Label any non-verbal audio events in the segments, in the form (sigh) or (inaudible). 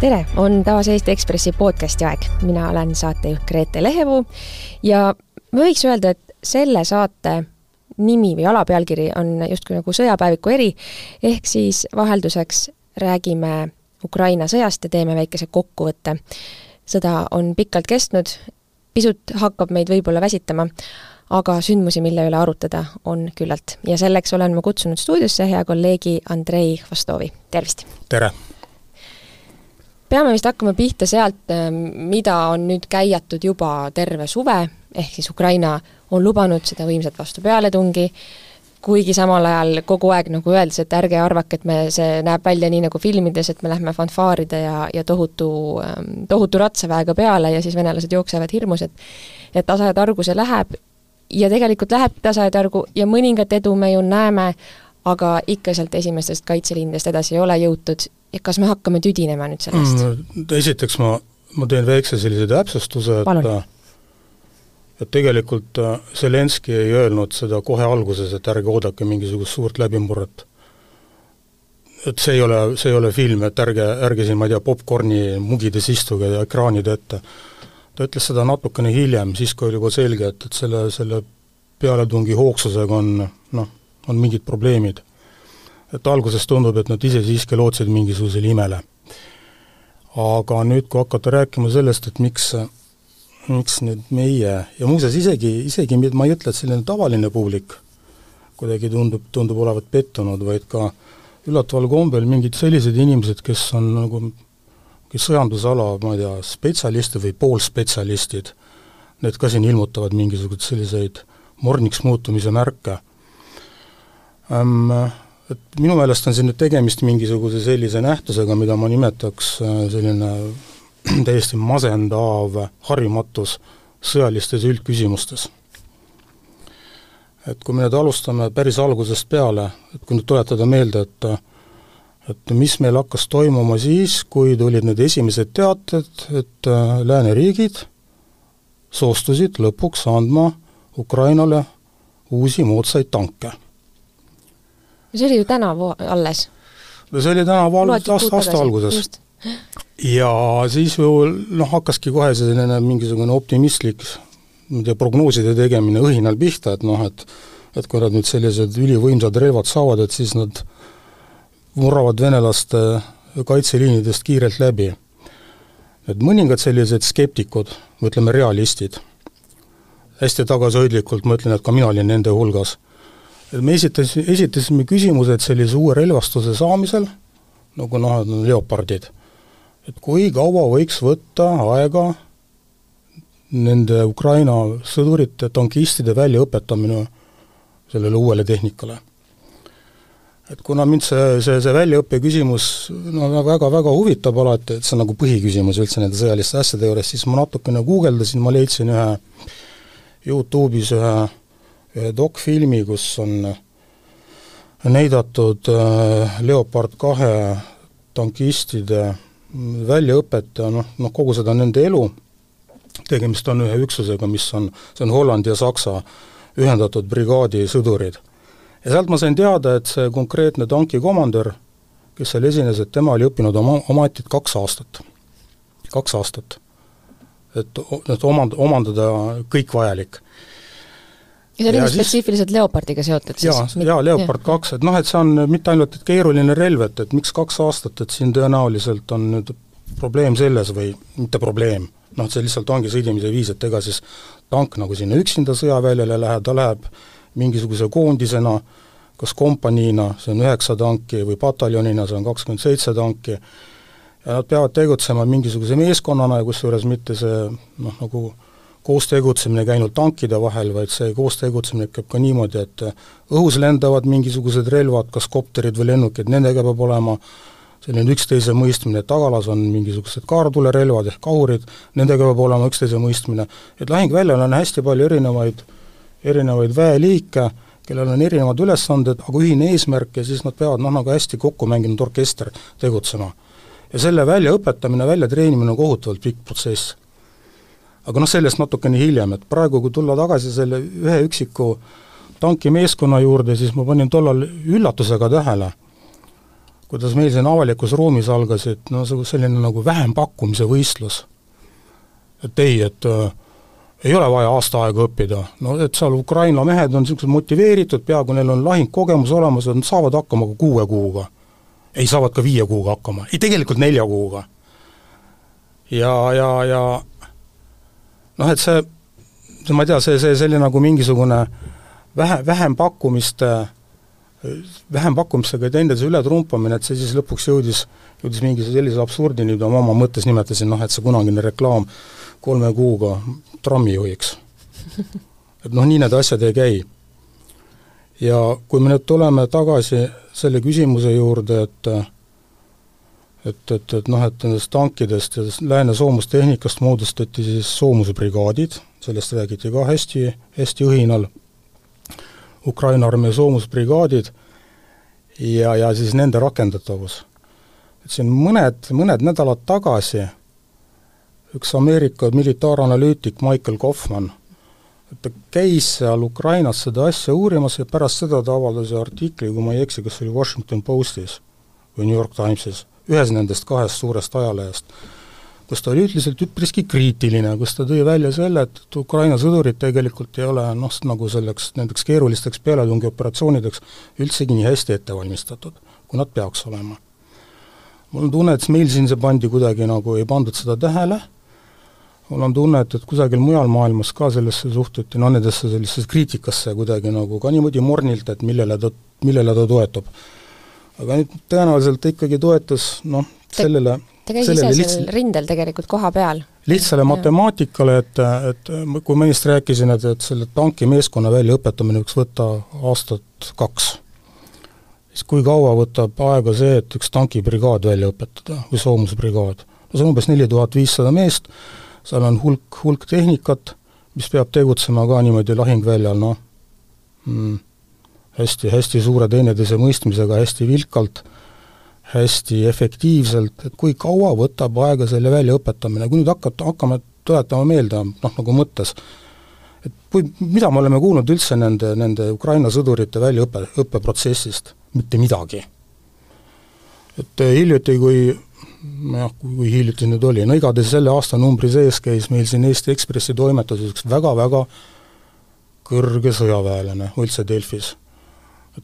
tere, on taas Eesti Ekspressi podcasti aeg. mina olen saatejuht Grete Lehepuu ja võiks öelda, et selle saate nimi või alapealkiri on justkui nagu sõjapäeviku eri, ehk siis vahelduseks räägime Ukraina sõjast ja teeme väikese kokkuvõtte. sõda on pikalt kestnud, pisut hakkab meid võib-olla väsitama, aga sündmusi, mille üle arutada, on küllalt. ja selleks olen ma kutsunud stuudiosse hea kolleegi Andrei Hvastovi, tervist! tere! Peame vist hakkama pihta sealt, mida on nüüd käiatud juba terve suve, ehk siis Ukraina on lubanud seda võimsat vastupealetungi, kuigi samal ajal kogu aeg nagu öeldes, et ärge arvake, et me, see näeb välja nii nagu filmides, et me lähme fanfaaride ja, ja tohutu, tohutu ratsaväega peale ja siis venelased jooksevad hirmus, et et tasa ja targu see läheb. Ja tegelikult läheb tasa ja targu ja mõningat edu me ju näeme, aga ikka sealt esimestest kaitseliinidest edasi ei ole jõutud ja kas me hakkame tüdinema nüüd sellest mm,? Esiteks ma, ma teen väikse sellise täpsustuse, et et tegelikult äh, Zelenskõi ei öelnud seda kohe alguses, et ärge oodake mingisugust suurt läbimurret. et see ei ole, see ei ole film, et ärge, ärge siin, ma ei tea, popkorni mugides istuge ja ekraanide ette. ta ütles seda natukene hiljem, siis kui oli juba selge, et, et selle, selle pealetungi hoogsusega on noh, on mingid probleemid et alguses tundub, et nad ise siiski lootsid mingisugusele imele. aga nüüd, kui hakata rääkima sellest, et miks, miks nüüd meie ja muuseas isegi, isegi ma ei ütle, et selline tavaline publik kuidagi tundub, tundub olevat pettunud, vaid ka üllataval kombel mingid sellised inimesed, kes on nagu kes sõjandusala, ma ei tea, spetsialistid või poolspetsialistid, need ka siin ilmutavad mingisuguseid selliseid morniks muutumise märke ähm,. Et minu meelest on siin nüüd tegemist mingisuguse sellise nähtusega, mida ma nimetaks äh, selline (clears throat) täiesti masendav harimatus sõjalistes üldküsimustes. et kui me nüüd alustame päris algusest peale, et kui nüüd tuletada meelde, et et mis meil hakkas toimuma siis, kui tulid need esimesed teated, et äh, lääneriigid soostusid lõpuks andma Ukrainale uusi moodsaid tanke. See oli ju tänavu alles? no see oli tänavu alguses, aasta, aasta alguses ja siis ju noh, hakkaski kohe selline mingisugune optimistlik ma ei tea, prognooside tegemine õhinal pihta, et noh, et et kui nad nüüd sellised ülivõimsad relvad saavad, et siis nad murravad venelaste kaitseliinidest kiirelt läbi. et mõningad sellised skeptikud, ütleme realistid, hästi tagasihoidlikult ma ütlen, et ka mina olin nende hulgas, et me esitas, esitasime küsimused sellise uue relvastuse saamisel, nagu noh, leopardid et kui kaua võiks võtta aega nende Ukraina sõdurite, tankistide väljaõpetamine sellele uuele tehnikale. et kuna mind see, see, see väljaõppe küsimus no väga-väga huvitab alati, et see on nagu põhiküsimus üldse nende sõjaliste asjade juures, siis ma natukene guugeldasin, ma leidsin ühe YouTube'is ühe, ühe dokfilmi, kus on näidatud äh, Leopard kahe tankistide väljaõpet ja noh, noh kogu seda nende elu, tegemist on ühe üksusega, mis on, see on Hollandi ja Saksa ühendatud brigaadi sõdurid. ja sealt ma sain teada, et see konkreetne tankikomandör, kes seal esines, et tema oli õppinud oma, oma ametit kaks aastat. kaks aastat. et, et omand-, omandada kõik vajalik ja see oli vist spetsiifiliselt Leopardiga seotud siis? jaa, jaa, Leopard kaks, et noh, et see on mitte ainult et keeruline relv, et, et miks kaks aastat, et siin tõenäoliselt on nüüd probleem selles või mitte probleem, noh, et see lihtsalt ongi sõdimise viis, et ega siis tank nagu sinna üksinda sõjaväljale ei lähe, ta läheb mingisuguse koondisena, kas kompaniina, see on üheksa tanki, või pataljonina, see on kakskümmend seitse tanki, ja nad peavad tegutsema mingisuguse meeskonnana ja kusjuures mitte see noh, nagu koos tegutsemine käi ainult tankide vahel, vaid see koos tegutsemine käib ka niimoodi, et õhus lendavad mingisugused relvad, kas kopterid või lennukid, nendega peab olema selline üksteise mõistmine, tagalas on mingisugused kaartulirelvad ehk kahurid, nendega peab olema üksteise mõistmine, et lahinguväljal on hästi palju erinevaid, erinevaid väeliike, kellel on erinevad ülesanded, aga ühine eesmärk ja siis nad peavad noh, nagu hästi kokku mänginud orkester tegutsema. ja selle väljaõpetamine, väljatreenimine on kohutavalt pikk protsess aga noh, sellest natukene hiljem, et praegu, kui tulla tagasi selle ühe üksiku tankimeeskonna juurde, siis ma panin tollal üllatusega tähele, kuidas meil siin avalikus ruumis algasid no selline nagu vähempakkumise võistlus. et ei, et äh, ei ole vaja aasta aega õppida, no et seal Ukraina mehed on niisugused motiveeritud, peaaegu neil on lahingkogemus olemas, nad saavad hakkama ka kuue kuuga. ei, saavad ka viie kuuga hakkama, ei tegelikult nelja kuuga. ja, ja, ja noh, et see, see ma ei tea, see, see selline nagu mingisugune vähe, vähempakkumiste vähempakkumistega teineteise ületrumpamine, et see siis lõpuks jõudis, jõudis mingi sellise absurdini, mida ma oma mõttes nimetasin, noh et see kunagine reklaam kolme kuuga trammijuhiks. et noh, nii need asjad ei käi. ja kui me nüüd tuleme tagasi selle küsimuse juurde, et et, et, et noh, et nendest tankidest ja lääne soomustehnikast moodustati siis soomusbrigaadid, sellest räägiti ka hästi, hästi õhinal, Ukraina armee soomusbrigaadid ja, ja siis nende rakendatavus. et siin mõned, mõned nädalad tagasi üks Ameerika militaaranalüütik Michael Kaufman, et ta käis seal Ukrainas seda asja uurimas ja pärast seda ta avaldas artikli, kui ma ei eksi, kas see oli Washington Postis või New York Timesis, ühes nendest kahest suurest ajalehest, kus ta oli üldiselt üpriski kriitiline, kus ta tõi välja selle, et Ukraina sõdurid tegelikult ei ole noh, nagu selleks, nendeks keerulisteks pealetungioperatsioonideks üldsegi nii hästi ette valmistatud, kui nad peaks olema. mul on tunne, et meil siin see pandi kuidagi nagu, ei pandud seda tähele, mul on tunne, et, et kusagil mujal maailmas ka sellesse suhtuti, no nendesse sellisesse kriitikasse kuidagi nagu ka niimoodi mornilt, et millele ta, millele ta toetub. Aga nüüd tõenäoliselt ikkagi toetus noh, sellele ta käis ise lihts... seal rindel tegelikult koha peal. lihtsale matemaatikale, et, et kui ma ennist rääkisin, et, et selle tankimeeskonna väljaõpetamine võiks võtta aastat kaks, siis kui kaua võtab aega see, et üks tankibrigaad välja õpetada või soomusbrigaad? no see on umbes neli tuhat viissada meest, seal on hulk, hulk tehnikat, mis peab tegutsema ka niimoodi lahingväljal, noh mm,, hästi, hästi suure teineteise mõistmisega, hästi vilkalt, hästi efektiivselt, et kui kaua võtab aega selle väljaõpetamine, kui nüüd hakata, hakkame tuletama meelde, noh nagu mõttes, et kui, mida me oleme kuulnud üldse nende, nende Ukraina sõdurite väljaõppe, õppeprotsessist, mitte midagi. et hiljuti, kui jah, kui hiljuti nüüd oli, no igatahes selle aastanumbri sees käis meil siin Eesti Ekspressi toimetuses üks väga-väga kõrge sõjaväelane üldse Delfis.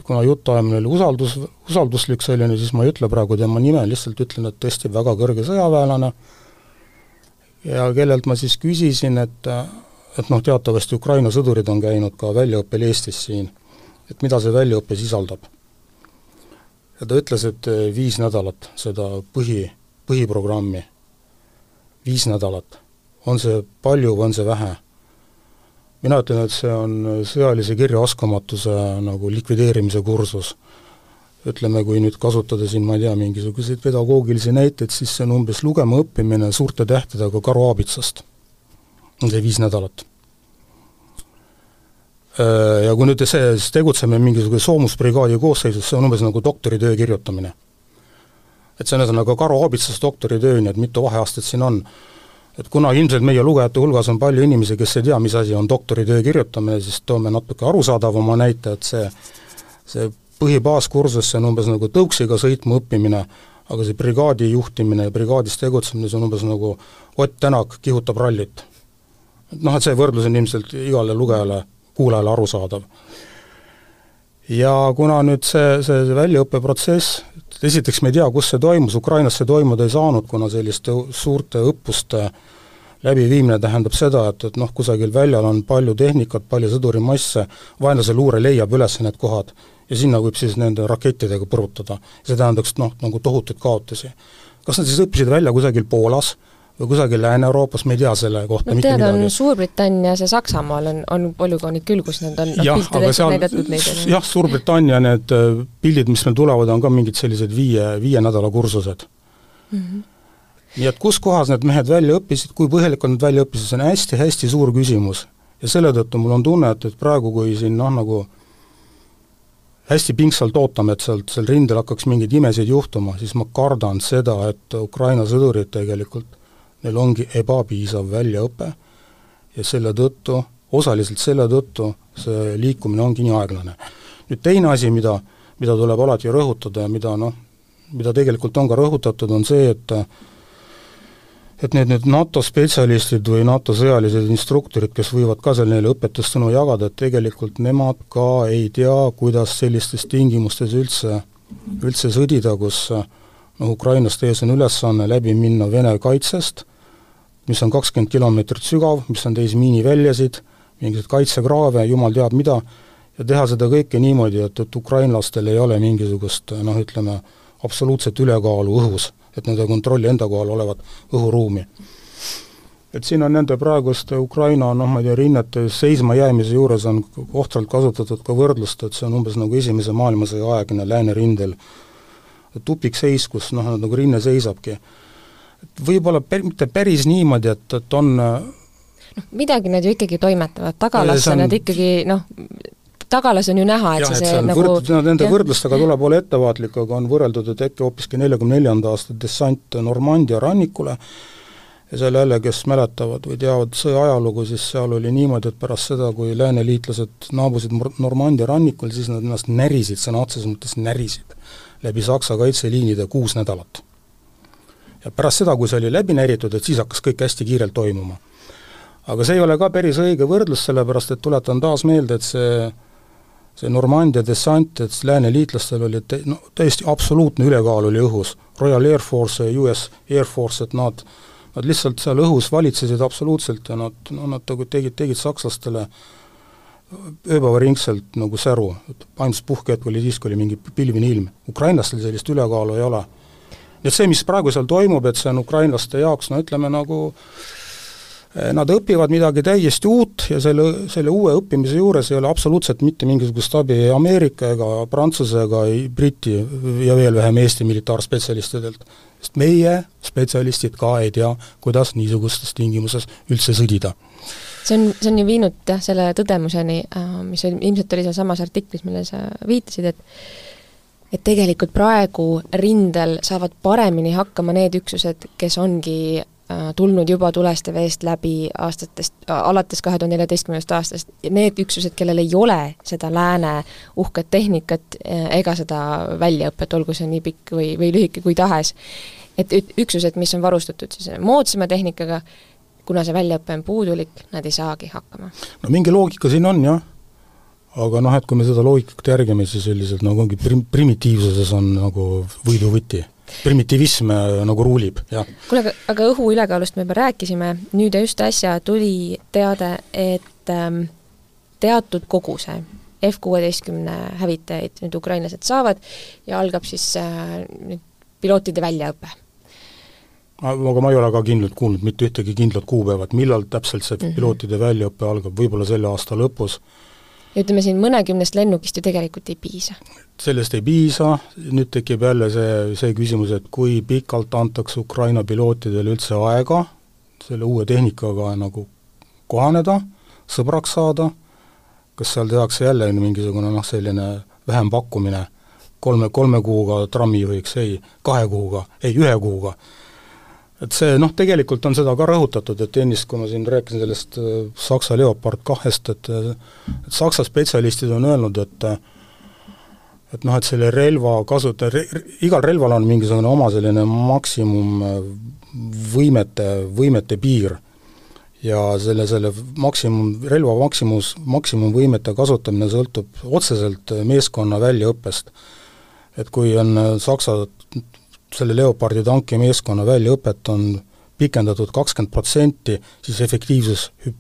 Kuna jutuajamine oli usaldus, usalduslik selline, siis ma ei ütle praegu tema nime, lihtsalt ütlen, et tõesti väga kõrge sõjaväelane ja kellelt ma siis küsisin, et et noh, teatavasti Ukraina sõdurid on käinud ka väljaõppel Eestis siin, et mida see väljaõpe sisaldab. ja ta ütles, et viis nädalat seda põhi, põhiprogrammi, viis nädalat. on see palju või on see vähe? Mina ütlen, et see on sõjalise kirjaoskamatuse nagu likvideerimise kursus. ütleme, kui nüüd kasutada siin, ma ei tea, mingisuguseid pedagoogilisi näiteid, siis see on umbes lugema õppimine suurte tähtedega Karu Aabitsast. on see viis nädalat ja kui nüüd see, siis tegutseme mingisuguse soomusbrigaadi koosseisus, see on umbes nagu doktoritöö kirjutamine et see on ühesõnaga Karo Aabitsas doktoritöö, nii et mitu vaheastet siin on. Et kuna ilmselt meie lugejate hulgas on palju inimesi, kes ei tea, mis asi on doktoritöö kirjutamine, siis toome natuke arusaadavama näite, et see, see põhibaaskursus, see on umbes nagu tõuksiga sõitma õppimine, aga see brigaadi juhtimine ja brigaadis tegutsemine, see on umbes nagu Ott Tänak kihutab rallit. noh, et see võrdlus on ilmselt igale lugejale, kuulajale arusaadav ja kuna nüüd see, see, see väljaõppeprotsess, esiteks me ei tea, kus see toimus, Ukrainas see toimuda ei saanud, kuna selliste suurte õppuste läbiviimine tähendab seda, et, et noh, kusagil väljal on palju tehnikat, palju sõdurimasse, vaenlase luure leiab üles need kohad ja sinna võib siis nende rakettidega põrutada. see tähendaks noh, nagu tohutuid kaotusi. kas nad siis õppisid välja kusagil Poolas, või kusagil Lääne-Euroopas, me ei tea selle kohta no, mitte tead, midagi. Suurbritannias ja Saksamaal on, on polügoonid küll, kus nad on jah, aga seal, jah, Suurbritannia need äh, pildid, mis meil tulevad, on ka mingid sellised viie, viie nädala kursused mm. -hmm. nii et kus kohas need mehed välja õppisid, kui põhjalikult nad välja õppisid, see on hästi-hästi suur küsimus. ja selle tõttu mul on tunne, et, et praegu, kui siin noh, nagu hästi pingsalt ootame, et sealt, seal rindel hakkaks mingeid imesid juhtuma, siis ma kardan seda, et Ukraina sõdurid tegelikult neil ongi ebapiisav väljaõpe ja selle tõttu, osaliselt selle tõttu see liikumine ongi nii aeglane. nüüd teine asi, mida, mida tuleb alati rõhutada ja mida noh, mida tegelikult on ka rõhutatud, on see, et et need nüüd NATO spetsialistid või NATO sõjalised instruktorid, kes võivad ka seal neile õpetussõnu jagada, et tegelikult nemad ka ei tea, kuidas sellistes tingimustes üldse, üldse sõdida, kus noh, Ukrainast ees on ülesanne läbi minna Vene kaitsest, mis on kakskümmend kilomeetrit sügav, mis on täis miiniväljasid, mingisuguseid kaitsekraave, jumal teab mida, ja teha seda kõike niimoodi, et, et ukrainlastel ei ole mingisugust noh, ütleme, absoluutset ülekaalu õhus et nad ei kontrolli enda kohal olevat õhuruumi. et siin on nende praeguste Ukraina noh, ma ei tea, rinnete seismajäämise juures on ohtralt kasutatud ka võrdlust, et see on umbes nagu Esimese maailmasõja aegne läänerindel tupikseis, kus noh, nagu rinne seisabki. Võib-olla per-, mitte päris niimoodi, et, et on noh, midagi nad ju ikkagi toimetavad, tagalasse on... nad ikkagi noh, tagalas on ju näha, et jah, see, see nagu võrd-, nende jah. võrdlustega tuleb olla ettevaatlik, aga on võrreldud, et äkki hoopiski neljakümne neljanda aasta dessant Normandia rannikule, ja seal jälle, kes mäletavad või teavad sõja ajalugu, siis seal oli niimoodi, et pärast seda, kui lääneliitlased naabusid Normandia rannikul, siis nad ennast närisid, sõna otseses mõttes närisid, läbi Saksa kaitseliinide kuus nädalat. Ja pärast seda, kui see oli läbi näritud, et siis hakkas kõik hästi kiirelt toimuma. aga see ei ole ka päris õige võrdlus, sellepärast et tuletan taas meelde, et see see Normandia dessant, et lääneliitlastel oli te-, no täiesti absoluutne ülekaal oli õhus. Royal Air Force ja US Air Force, et nad, nad lihtsalt seal õhus valitsesid absoluutselt ja nad, no nad nagu tegid, tegid sakslastele ööpäevaringselt nagu säru, et ainus puhkehetk oli siis, kui oli mingi pilvine ilm. ukrainlastel sellist ülekaalu ei ole. Nii et see, mis praegu seal toimub, et see on ukrainlaste jaoks no ütleme nagu Eh, nad õpivad midagi täiesti uut ja selle, selle uue õppimise juures ei ole absoluutselt mitte mingisugust abi ei Ameerika ega Prantsuse ega Briti ja veel vähem Eesti militaarspetsialistidelt. sest meie spetsialistid ka ei tea, kuidas niisugustes tingimuses üldse sõdida. see on, see on ju viinud jah, selle tõdemuseni, äh, mis oli, ilmselt oli sealsamas artiklis, millele sa viitasid, et et tegelikult praegu rindel saavad paremini hakkama need üksused, kes ongi Äh, tulnud juba tulest ja veest läbi aastatest, alates kahe tuhande neljateistkümnendast aastast, need üksused, kellel ei ole seda lääne uhket tehnikat äh, ega seda väljaõpet, olgu see nii pikk või, või lühike kui tahes, et üksused, mis on varustatud siis moodsama tehnikaga, kuna see väljaõpe on puudulik, nad ei saagi hakkama. no mingi loogika siin on jah, aga noh, et kui me seda loogikat järgime, siis üldiselt nagu ongi prim-, primitiivsuses on nagu võiduvõti primitivism äh, nagu ruulib, jah. kuule, aga, aga õhu ülekaalust me juba rääkisime, nüüd just äsja tuli teade, et ähm, teatud koguse F kuueteistkümne hävitajaid nüüd ukrainlased saavad ja algab siis äh, nüüd pilootide väljaõpe. aga ma ei ole ka kindlalt kuulnud mitte ühtegi kindlat kuupäeva, et millal täpselt see -hmm. pilootide väljaõpe algab, võib-olla selle aasta lõpus ja ütleme siin mõnekümnest lennukist ju tegelikult ei piisa. sellest ei piisa, nüüd tekib jälle see, see küsimus, et kui pikalt antakse Ukraina pilootidele üldse aega selle uue tehnikaga nagu kohaneda, sõbraks saada, kas seal tehakse jälle mingisugune noh, selline vähempakkumine, kolme, kolme kuuga trammijuhiks, ei, kahe kuuga, ei, ühe kuuga et see noh, tegelikult on seda ka rõhutatud, et ennist, kui ma siin rääkisin sellest äh, Saksa Leopard kahest, et et Saksa spetsialistid on öelnud, et et noh, et selle relva kasuta- re,, igal relval on mingisugune oma selline maksimum äh, võimete, võimete piir. ja selle, selle maksimum, relva maksimus, maksimumvõimete kasutamine sõltub otseselt meeskonna väljaõppest. et kui on äh, Saksa selle Leopardi tankimeeskonna väljaõpet on pikendatud kakskümmend protsenti, siis efektiivsus hüpp,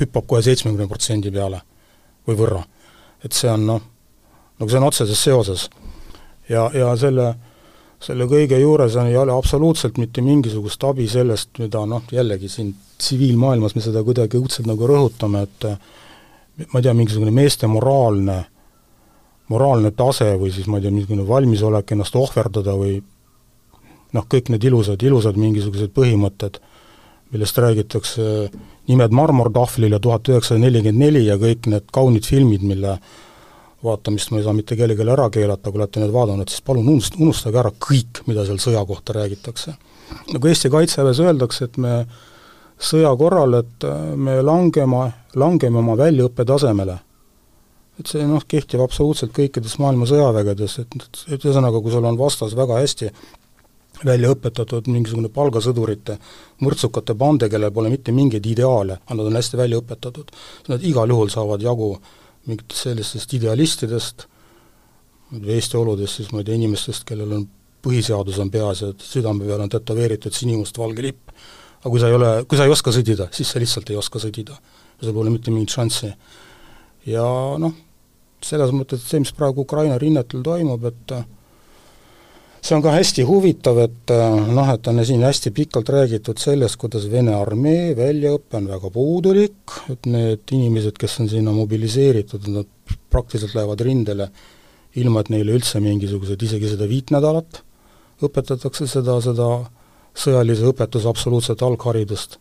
hüppab kohe seitsmekümne protsendi peale või võrra. et see on noh, nagu see on otseses seoses. ja, ja selle, selle kõige juures on, ei ole absoluutselt mitte mingisugust abi sellest, mida noh, jällegi siin tsiviilmaailmas me seda kuidagi õudselt nagu rõhutame, et ma ei tea, mingisugune meeste moraalne, moraalne tase või siis ma ei tea, mingisugune valmisolek ennast ohverdada või noh, kõik need ilusad, ilusad mingisugused põhimõtted, millest räägitakse, nimed marmortahvlil ja tuhat üheksasada nelikümmend neli ja kõik need kaunid filmid, mille vaatamist ma ei saa mitte kellelegi ära keelata, kui olete need vaadanud, siis palun unust-, unustage ära kõik, mida seal sõja kohta räägitakse. nagu Eesti Kaitseväes öeldakse, et me sõja korral, et me langema, langeme oma väljaõppe tasemele. et see noh, kehtib absoluutselt kõikides maailma sõjavägedes, et, et ühesõnaga, kui sul on vastas väga hästi välja õpetatud mingisugune palgasõdurite mõrtsukate bande, kellel pole mitte mingeid ideaale, aga nad on hästi välja õpetatud, nad igal juhul saavad jagu mingitest sellistest idealistidest, Eesti oludes siis ma ei tea, inimestest, kellel on põhiseadus on peas ja südame peal on tätoveeritud sinimustvalge lipp, aga kui sa ei ole, kui sa ei oska sõdida, siis sa lihtsalt ei oska sõdida. sul pole mitte mingit šanssi. ja noh, selles mõttes, see, mis praegu Ukraina rinnetel toimub, et see on ka hästi huvitav, et noh, et on siin hästi pikalt räägitud sellest, kuidas Vene armee väljaõpe on väga puudulik, et need inimesed, kes on sinna mobiliseeritud, nad praktiliselt lähevad rindele ilma, et neile üldse mingisugused, isegi seda viit nädalat õpetatakse seda, seda sõjalise õpetuse absoluutset algharidust.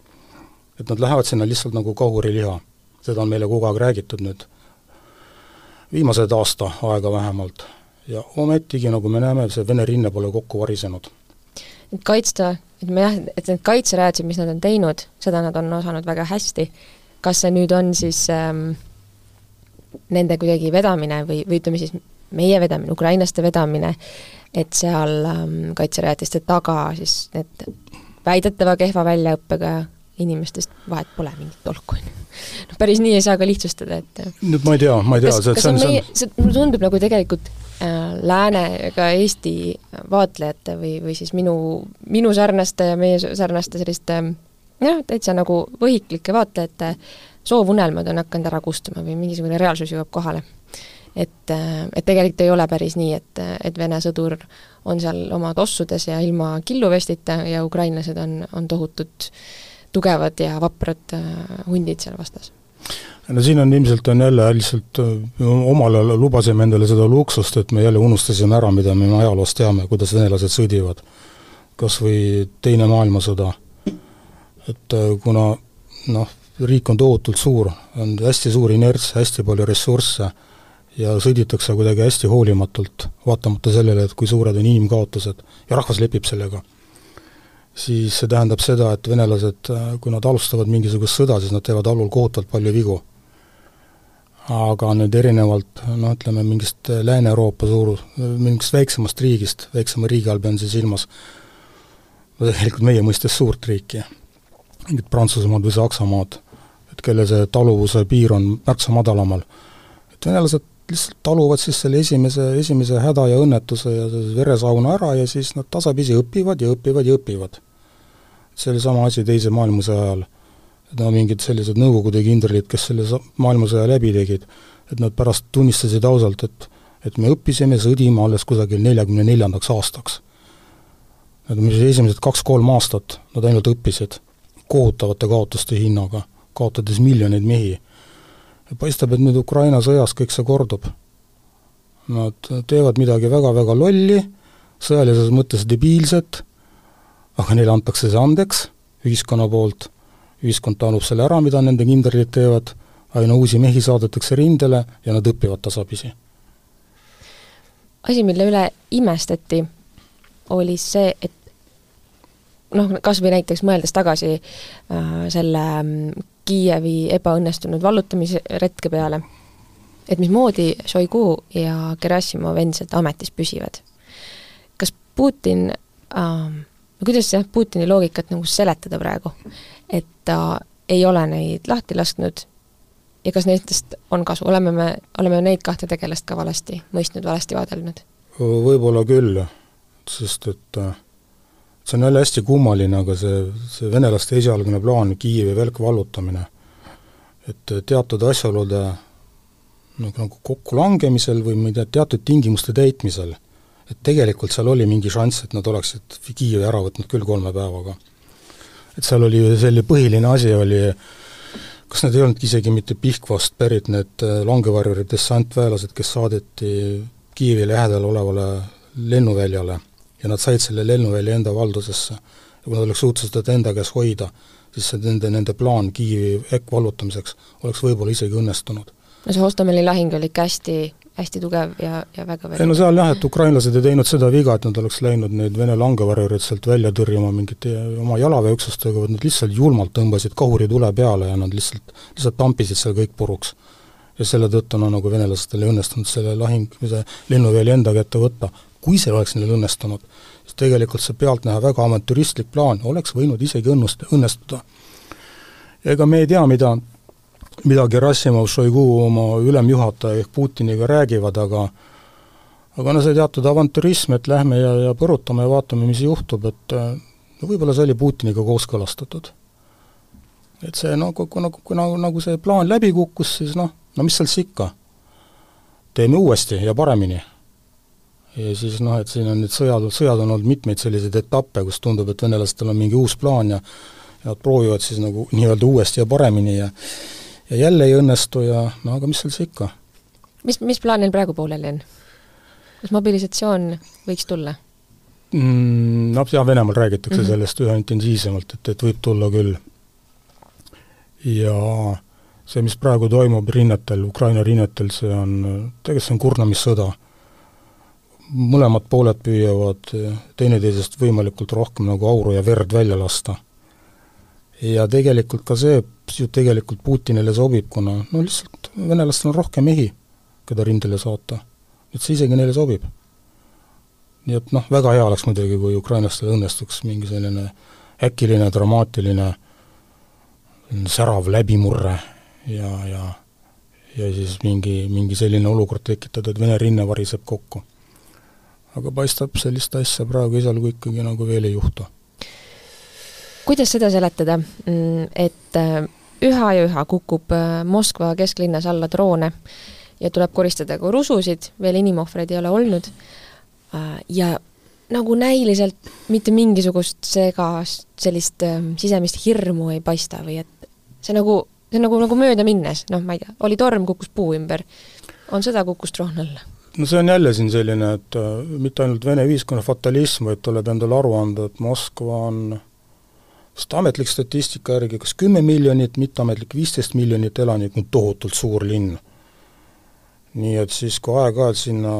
et nad lähevad sinna lihtsalt nagu kahuriliha. seda on meile kogu aeg räägitud nüüd, viimased aasta aega vähemalt. Ja ometigi, nagu me näeme, see Vene rinne pole kokku varisenud. et kaitsta, et me jah, et need kaitserajatised, mis nad on teinud, seda nad on osanud väga hästi, kas see nüüd on siis ähm, nende kuidagi vedamine või, või ütleme siis meie vedamine, ukrainlaste vedamine, et seal ähm, kaitserajatiste taga siis need väidetava kehva väljaõppega inimestest vahet pole mingit tolku, on ju. noh, päris nii ei saa ka lihtsustada, et nüüd ma ei tea, ma ei tea, see, see on meie, see, mulle tundub nagu tegelikult äh, lääne ega Eesti vaatlejate või, või siis minu, minu sarnaste ja meie sarnaste selliste jah, täitsa nagu võhiklike vaatlejate soovunelmad on hakanud ära kustuma või mingisugune reaalsus jõuab kohale et, et tegelikult ei ole päris nii, et, et Vene sõdur on seal oma tossudes ja ilma killuvestita ja ukrainlased on, on tohutud tugevad ja vaprad äh, hundid seal vastas no siin on ilmselt, on jälle lihtsalt, äh, omal ajal lubasime endale seda luksust, et me jälle unustasime ära, mida me ajaloost teame, kuidas venelased sõdivad. kas või Teine maailmasõda. et äh, kuna noh, riik on tohutult suur, on hästi suur inerts, hästi palju ressursse ja sõditakse kuidagi hästi hoolimatult, vaatamata sellele, et kui suured on inimkaotused ja rahvas lepib sellega. Siis see tähendab seda, et venelased, kui nad alustavad mingisugust sõda, siis nad teevad allul kohutavalt palju vigu. aga nüüd erinevalt noh, ütleme mingist Lääne-Euroopa suur, mingist väiksemast riigist, väiksema riigi all pean siis silmas, no tegelikult meie mõistes suurt riiki, mingit Prantsusmaad või Saksamaad, et kelle see taluvuse piir on märksa madalamal, et venelased lihtsalt taluvad siis selle esimese, esimese häda ja õnnetuse ja veresauna ära ja siis nad tasapisi õpivad ja õpivad ja õpivad. See oli sama asi Teise maailmasõja ajal. et no mingid sellised Nõukogude kindralid, kes selle maailmasõja läbi tegid, et nad pärast tunnistasid ausalt, et et me õppisime sõdima alles kusagil neljakümne neljandaks aastaks. Need on esimesed kaks-kolm aastat, nad ainult õppisid kohutavate kaotuste hinnaga, kaotades miljoneid mehi paistab, et nüüd Ukraina sõjas kõik see kordub. Nad teevad midagi väga-väga lolli, sõjalises mõttes debiilset, aga neile antakse see andeks ühiskonna poolt, ühiskond talub selle ära, mida nende kindralid teevad, aina uusi mehi saadetakse rindele ja nad õpivad tasapisi. asi, mille üle imestati, oli see, et noh, kas või näiteks mõeldes tagasi äh, selle mm, Kiievi ebaõnnestunud vallutamisretke peale, et mismoodi Šoigu ja Gerassimov endiselt ametis püsivad. kas Putin äh,, kuidas jah, Putini loogikat nagu seletada praegu, et ta ei ole neid lahti lasknud ja kas nendest on kasu, oleme me, oleme neid kahte tegelast ka valesti mõistnud, valesti vaadelnud? võib-olla küll, sest et äh see on jälle hästi kummaline, aga see, see venelaste esialgne plaan, Kiievi välk vallutamine, et teatud asjaolude nagu, nagu kokkulangemisel või ma ei tea, teatud tingimuste täitmisel, et tegelikult seal oli mingi šanss, et nad oleksid Kiievi ära võtnud küll kolme päevaga. et seal oli selline põhiline asi oli, kas need ei olnudki isegi mitte Pihkvast pärit, need langevarjuri dessantväelased, kes saadeti Kiievi lähedal olevale lennuväljale ja nad said selle lennuvälja enda valdusesse. ja kui nad oleks suutnud seda enda käes hoida, siis see nende, nende plaan Kiievi vallutamiseks oleks võib-olla isegi õnnestunud. no see Hostomeli lahing oli ikka hästi, hästi tugev ja, ja väga ei no seal jah, et ukrainlased ei teinud seda viga, et nad oleks läinud neid Vene langevarjureid sealt välja tõrjuma mingite oma jalaväeüksustega, vaid nad lihtsalt julmalt tõmbasid kahuri tule peale ja nad lihtsalt, lihtsalt tampisid seal kõik puruks. ja selle tõttu no nagu venelastel ei õnnestunud selle lahing, see lennuväli enda kätte võtta. kui see oleks neil õnnestunud, siis tegelikult see pealtnäha väga avantüristlik plaan oleks võinud isegi õnnust-, õnnestuda. ega me ei tea, mida, mida Gerassimov, Šoigu oma ülemjuhataja ehk Putiniga räägivad, aga aga no see teatud avantürism, et lähme ja, ja põrutame ja vaatame, mis juhtub, et no võib-olla see oli Putiniga kooskõlastatud. et see no kui, nagu, kui nagu, nagu see plaan läbi kukkus, siis noh, no mis siis ikka. teeme uuesti ja paremini. ja siis noh, et siin on need sõjad, sõjad on olnud mitmeid selliseid etappe, kus tundub, et venelastel on mingi uus plaan ja ja nad proovivad siis nagu nii-öelda uuesti ja paremini ja ja jälle ei õnnestu ja no aga mis seal siis ikka. mis, mis plaan neil praegu pooleli on? kas mobilisatsioon võiks tulla mm,? Noh, jah, Venemaal räägitakse mm -hmm. sellest üha intensiivsemalt, et, et võib tulla küll. ja see, mis praegu toimub rinnetel, Ukraina rinnetel, see on, tegelikult see on kurnamissõda. mõlemad pooled püüavad teineteisest võimalikult rohkem nagu auru ja verd välja lasta. ja tegelikult ka see ju tegelikult Putinile sobib, kuna no lihtsalt venelastel on rohkem mehi, keda rindele saata et see isegi neile sobib. nii et noh, väga hea oleks muidugi, kui ukrainlastel õnnestuks mingi selline äkiline, dramaatiline, särav läbimurre ja, ja ja siis mingi, mingi selline olukord tekitada, et Vene rinne variseb kokku. aga paistab, sellist asja praegu esialgu ikkagi nagu veel ei juhtu. Kuidas seda seletada, mm, et äh, üha ja üha kukub äh, Moskva kesklinnas alla droone ja tuleb koristada ka rususid, veel inimohvreid ei ole olnud, äh, ja nagu näiliselt mitte mingisugust segast, sellist äh, sisemist hirmu ei paista või et see nagu, see nagu, nagu mööda minnes, noh, ma ei tea, oli torm, kukkus puu ümber, on sõda, kukkus troon alla. No see on jälle siin selline, et äh, mitte ainult Vene ühiskonna fatalism, vaid tuleb endale aru anda, et Moskva on sest ametlik statistika järgi kas kümme miljonit, mitteametlik viisteist miljonit elanikku, tohutult suur linn nii et siis, kui aeg-ajalt sinna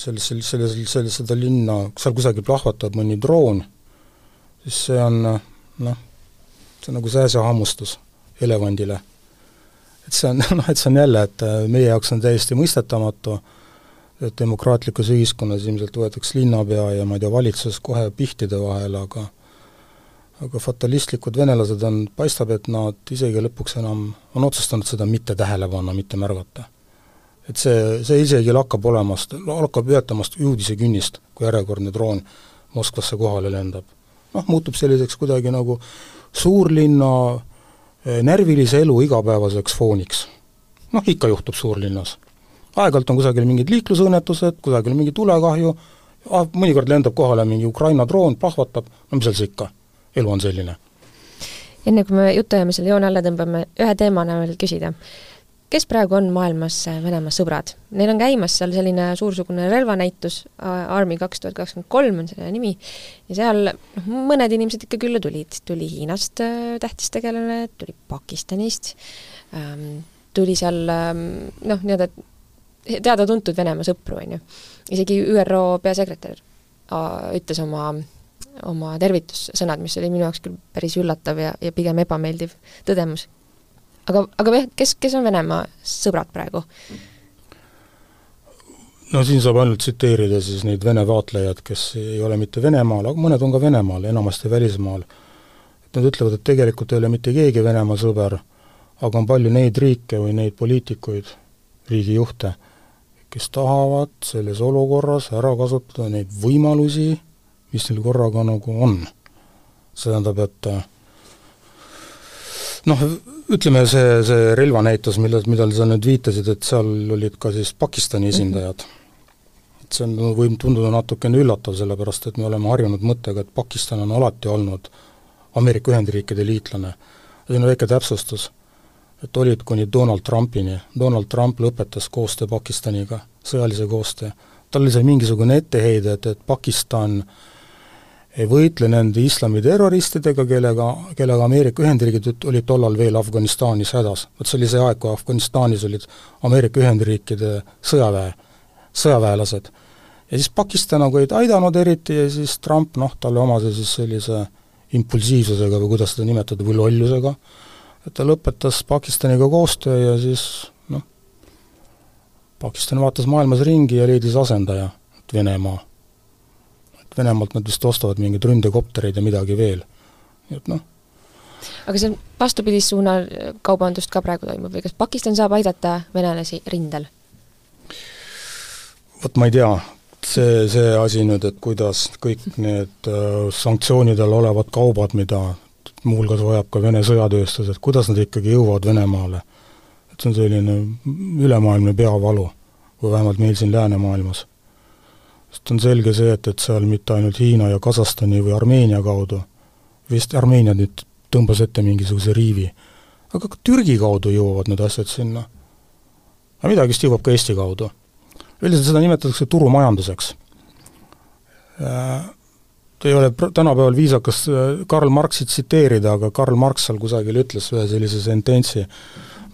sellesse, selles, selles, seda linna, seal kusagil plahvatab mõni droon, siis see on noh, see on nagu sääsehammustus elevandile. et see on (laughs) noh, et see on jälle, et äh, meie jaoks on täiesti mõistetamatu, et demokraatlikus ühiskonnas ilmselt võetakse linnapea ja ma ei tea, valitsus kohe pihtide vahele, aga aga fatalistlikud venelased on, paistab, et nad isegi lõpuks enam on otsustanud seda mitte tähele panna, mitte märgata et see, see isegi lakkab olemast, lakkab ületamast uudisekünnist, kui järjekordne droon Moskvasse kohale lendab. noh, muutub selliseks kuidagi nagu suurlinna eh, närvilise elu igapäevaseks fooniks. noh, ikka juhtub suurlinnas. aeg-ajalt on kusagil mingid liiklusõnnetused, kusagil mingi tulekahju, ah, mõnikord lendab kohale mingi Ukraina droon, plahvatab, no mis seal siis ikka, elu on selline. enne kui me jutuajame selle joone alla tõmbame, ühe teemana veel küsida kes praegu on maailmas äh, Venemaa sõbrad? Neil on käimas seal selline suursugune relvanäitus, Army kaks tuhat kakskümmend kolm on selle nimi, ja seal noh, mõned inimesed ikka külla tulid, tuli Hiinast äh, tähtis tegelane, tuli Pakistanist ähm,, tuli seal ähm, noh, nii-öelda teada-tuntud Venemaa sõpru, on ju. isegi ÜRO peasekretär äh, ütles oma oma tervitussõnad, mis oli minu jaoks küll päris üllatav ja, ja pigem ebameeldiv tõdemus aga, aga jah, kes, kes on Venemaa sõbrad praegu? no siin saab ainult tsiteerida siis neid Vene vaatlejaid, kes ei ole mitte Venemaal, aga mõned on ka Venemaal, enamasti välismaal. et nad ütlevad, et tegelikult ei ole mitte keegi Venemaa sõber, aga on palju neid riike või neid poliitikuid, riigijuhte, kes tahavad selles olukorras ära kasutada neid võimalusi, mis neil korraga nagu on. see tähendab, et noh, ütleme see, see relvanäitus, millal, millal sa nüüd viitasid, et seal olid ka siis Pakistani mhm. esindajad et see on, võib tunduda natukene üllatav, sellepärast et me oleme harjunud mõttega, et Pakistan on alati olnud Ameerika Ühendriikide liitlane. siin on väike täpsustus, et olid kuni Donald Trumpini, Donald Trump lõpetas koostöö Pakistaniga, sõjalise koostöö. tal oli seal mingisugune etteheide, et, et Pakistan äh, ei võitle nende islamiterroristidega, kellega, kellega Ameerika Ühendriigid olid tollal veel Afganistanis hädas. vot see oli see aeg, kui Afganistanis olid Ameerika Ühendriikide sõjaväe, sõjaväelased. ja siis Pakistan nagu ei aidanud eriti ja siis Trump noh, talle omase siis sellise impulsiivsusega või kuidas seda nimetada, või lollusega, et ta lõpetas Pakistaniga koostöö ja siis noh, Pakistan vaatas maailmas ringi ja leidis asendaja, et Venemaa. Venemaalt nad vist ostavad mingeid ründekoptereid ja midagi veel. nii et noh. aga see vastupidist suunal kaubandust ka praegu toimub või kas Pakistan saab aidata venelasi rindel? vot ma ei tea, see, see asi nüüd, et kuidas kõik need äh, sanktsioonidel olevad kaubad, mida muuhulgas vajab ka Vene sõjatööstus, et kuidas nad ikkagi jõuavad Venemaale. et see on selline ülemaailmne peavalu, või vähemalt meil siin läänemaailmas. Sest on selge see, et, et seal mitte ainult Hiina ja Kasahstani või Armeenia kaudu, vist Armeenia nüüd tõmbas ette mingisuguse riivi, aga ka Türgi kaudu jõuavad need asjad sinna. aga midagi vist jõuab ka Eesti kaudu üldiselt seda nimetatakse turumajanduseks. Äh, ei ole tänapäeval viisakas äh, Karl Marxi tsiteerida, aga Karl Marx seal kusagil ütles ühe sellise sententsi,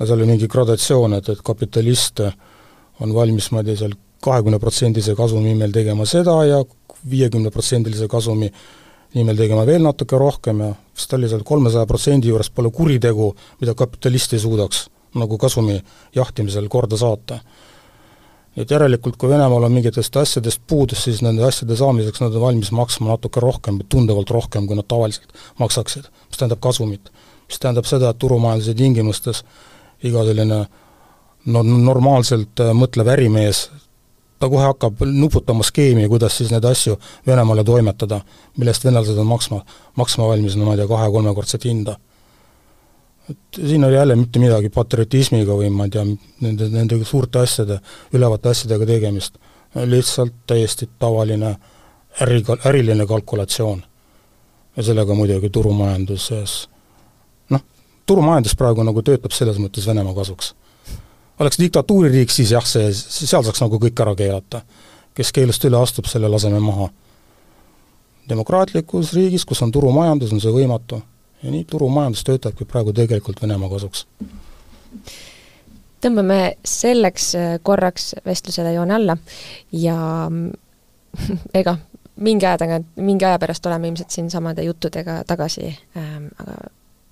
seal oli mingi gradatsioon, et, et kapitalist on valmis, ma ei tea, seal kahekümneprotsendise kasumi nimel tegema seda ja viiekümneprotsendilise kasumi nimel tegema veel natuke rohkem ja vist oli seal kolmesaja protsendi juures pole kuritegu, mida kapitalist ei suudaks nagu kasumi jahtimisel korda saata et järelikult, kui Venemaal on mingitest asjadest puudus, siis nende asjade saamiseks nad on valmis maksma natuke rohkem, tunduvalt rohkem, kui nad tavaliselt maksaksid, mis tähendab kasumit. mis tähendab seda, et turumajanduse tingimustes iga selline no normaalselt äh, mõtlev ärimees, ta kohe hakkab nuputama skeemi, kuidas siis neid asju Venemaale toimetada, mille eest venelased on maksma, maksma valmis, no ma ei tea, kahe-kolmekordset hinda et siin oli jälle mitte midagi patriotismiga või ma ei tea, nende, nende suurte asjade, ülevate asjadega tegemist, lihtsalt täiesti tavaline äri, äriline kalkulatsioon. ja sellega muidugi turumajanduses noh, turumajandus praegu nagu töötab selles mõttes Venemaa kasuks. Oleks diktatuuririik, siis jah, see, seal saaks nagu kõik ära keelata. kes keelust üle astub, selle laseme maha. demokraatlikus riigis, kus on turumajandus, on see võimatu ja nii turumajandus töötabki praegu tegelikult Venemaa kasuks. tõmbame selleks äh, korraks vestlusele joone alla ja (laughs) ega mingi aja tagant, mingi aja pärast oleme ilmselt siinsamade juttudega tagasi ähm,, aga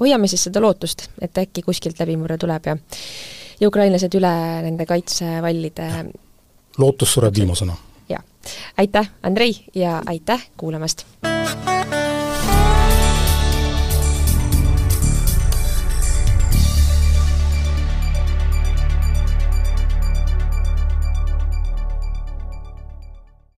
hoiame siis seda lootust, et äkki kuskilt läbimurre tuleb ja ja ukrainlased üle nende kaitsevallide lootus sureb viimasena. jah. aitäh, Andrei, ja aitäh kuulamast!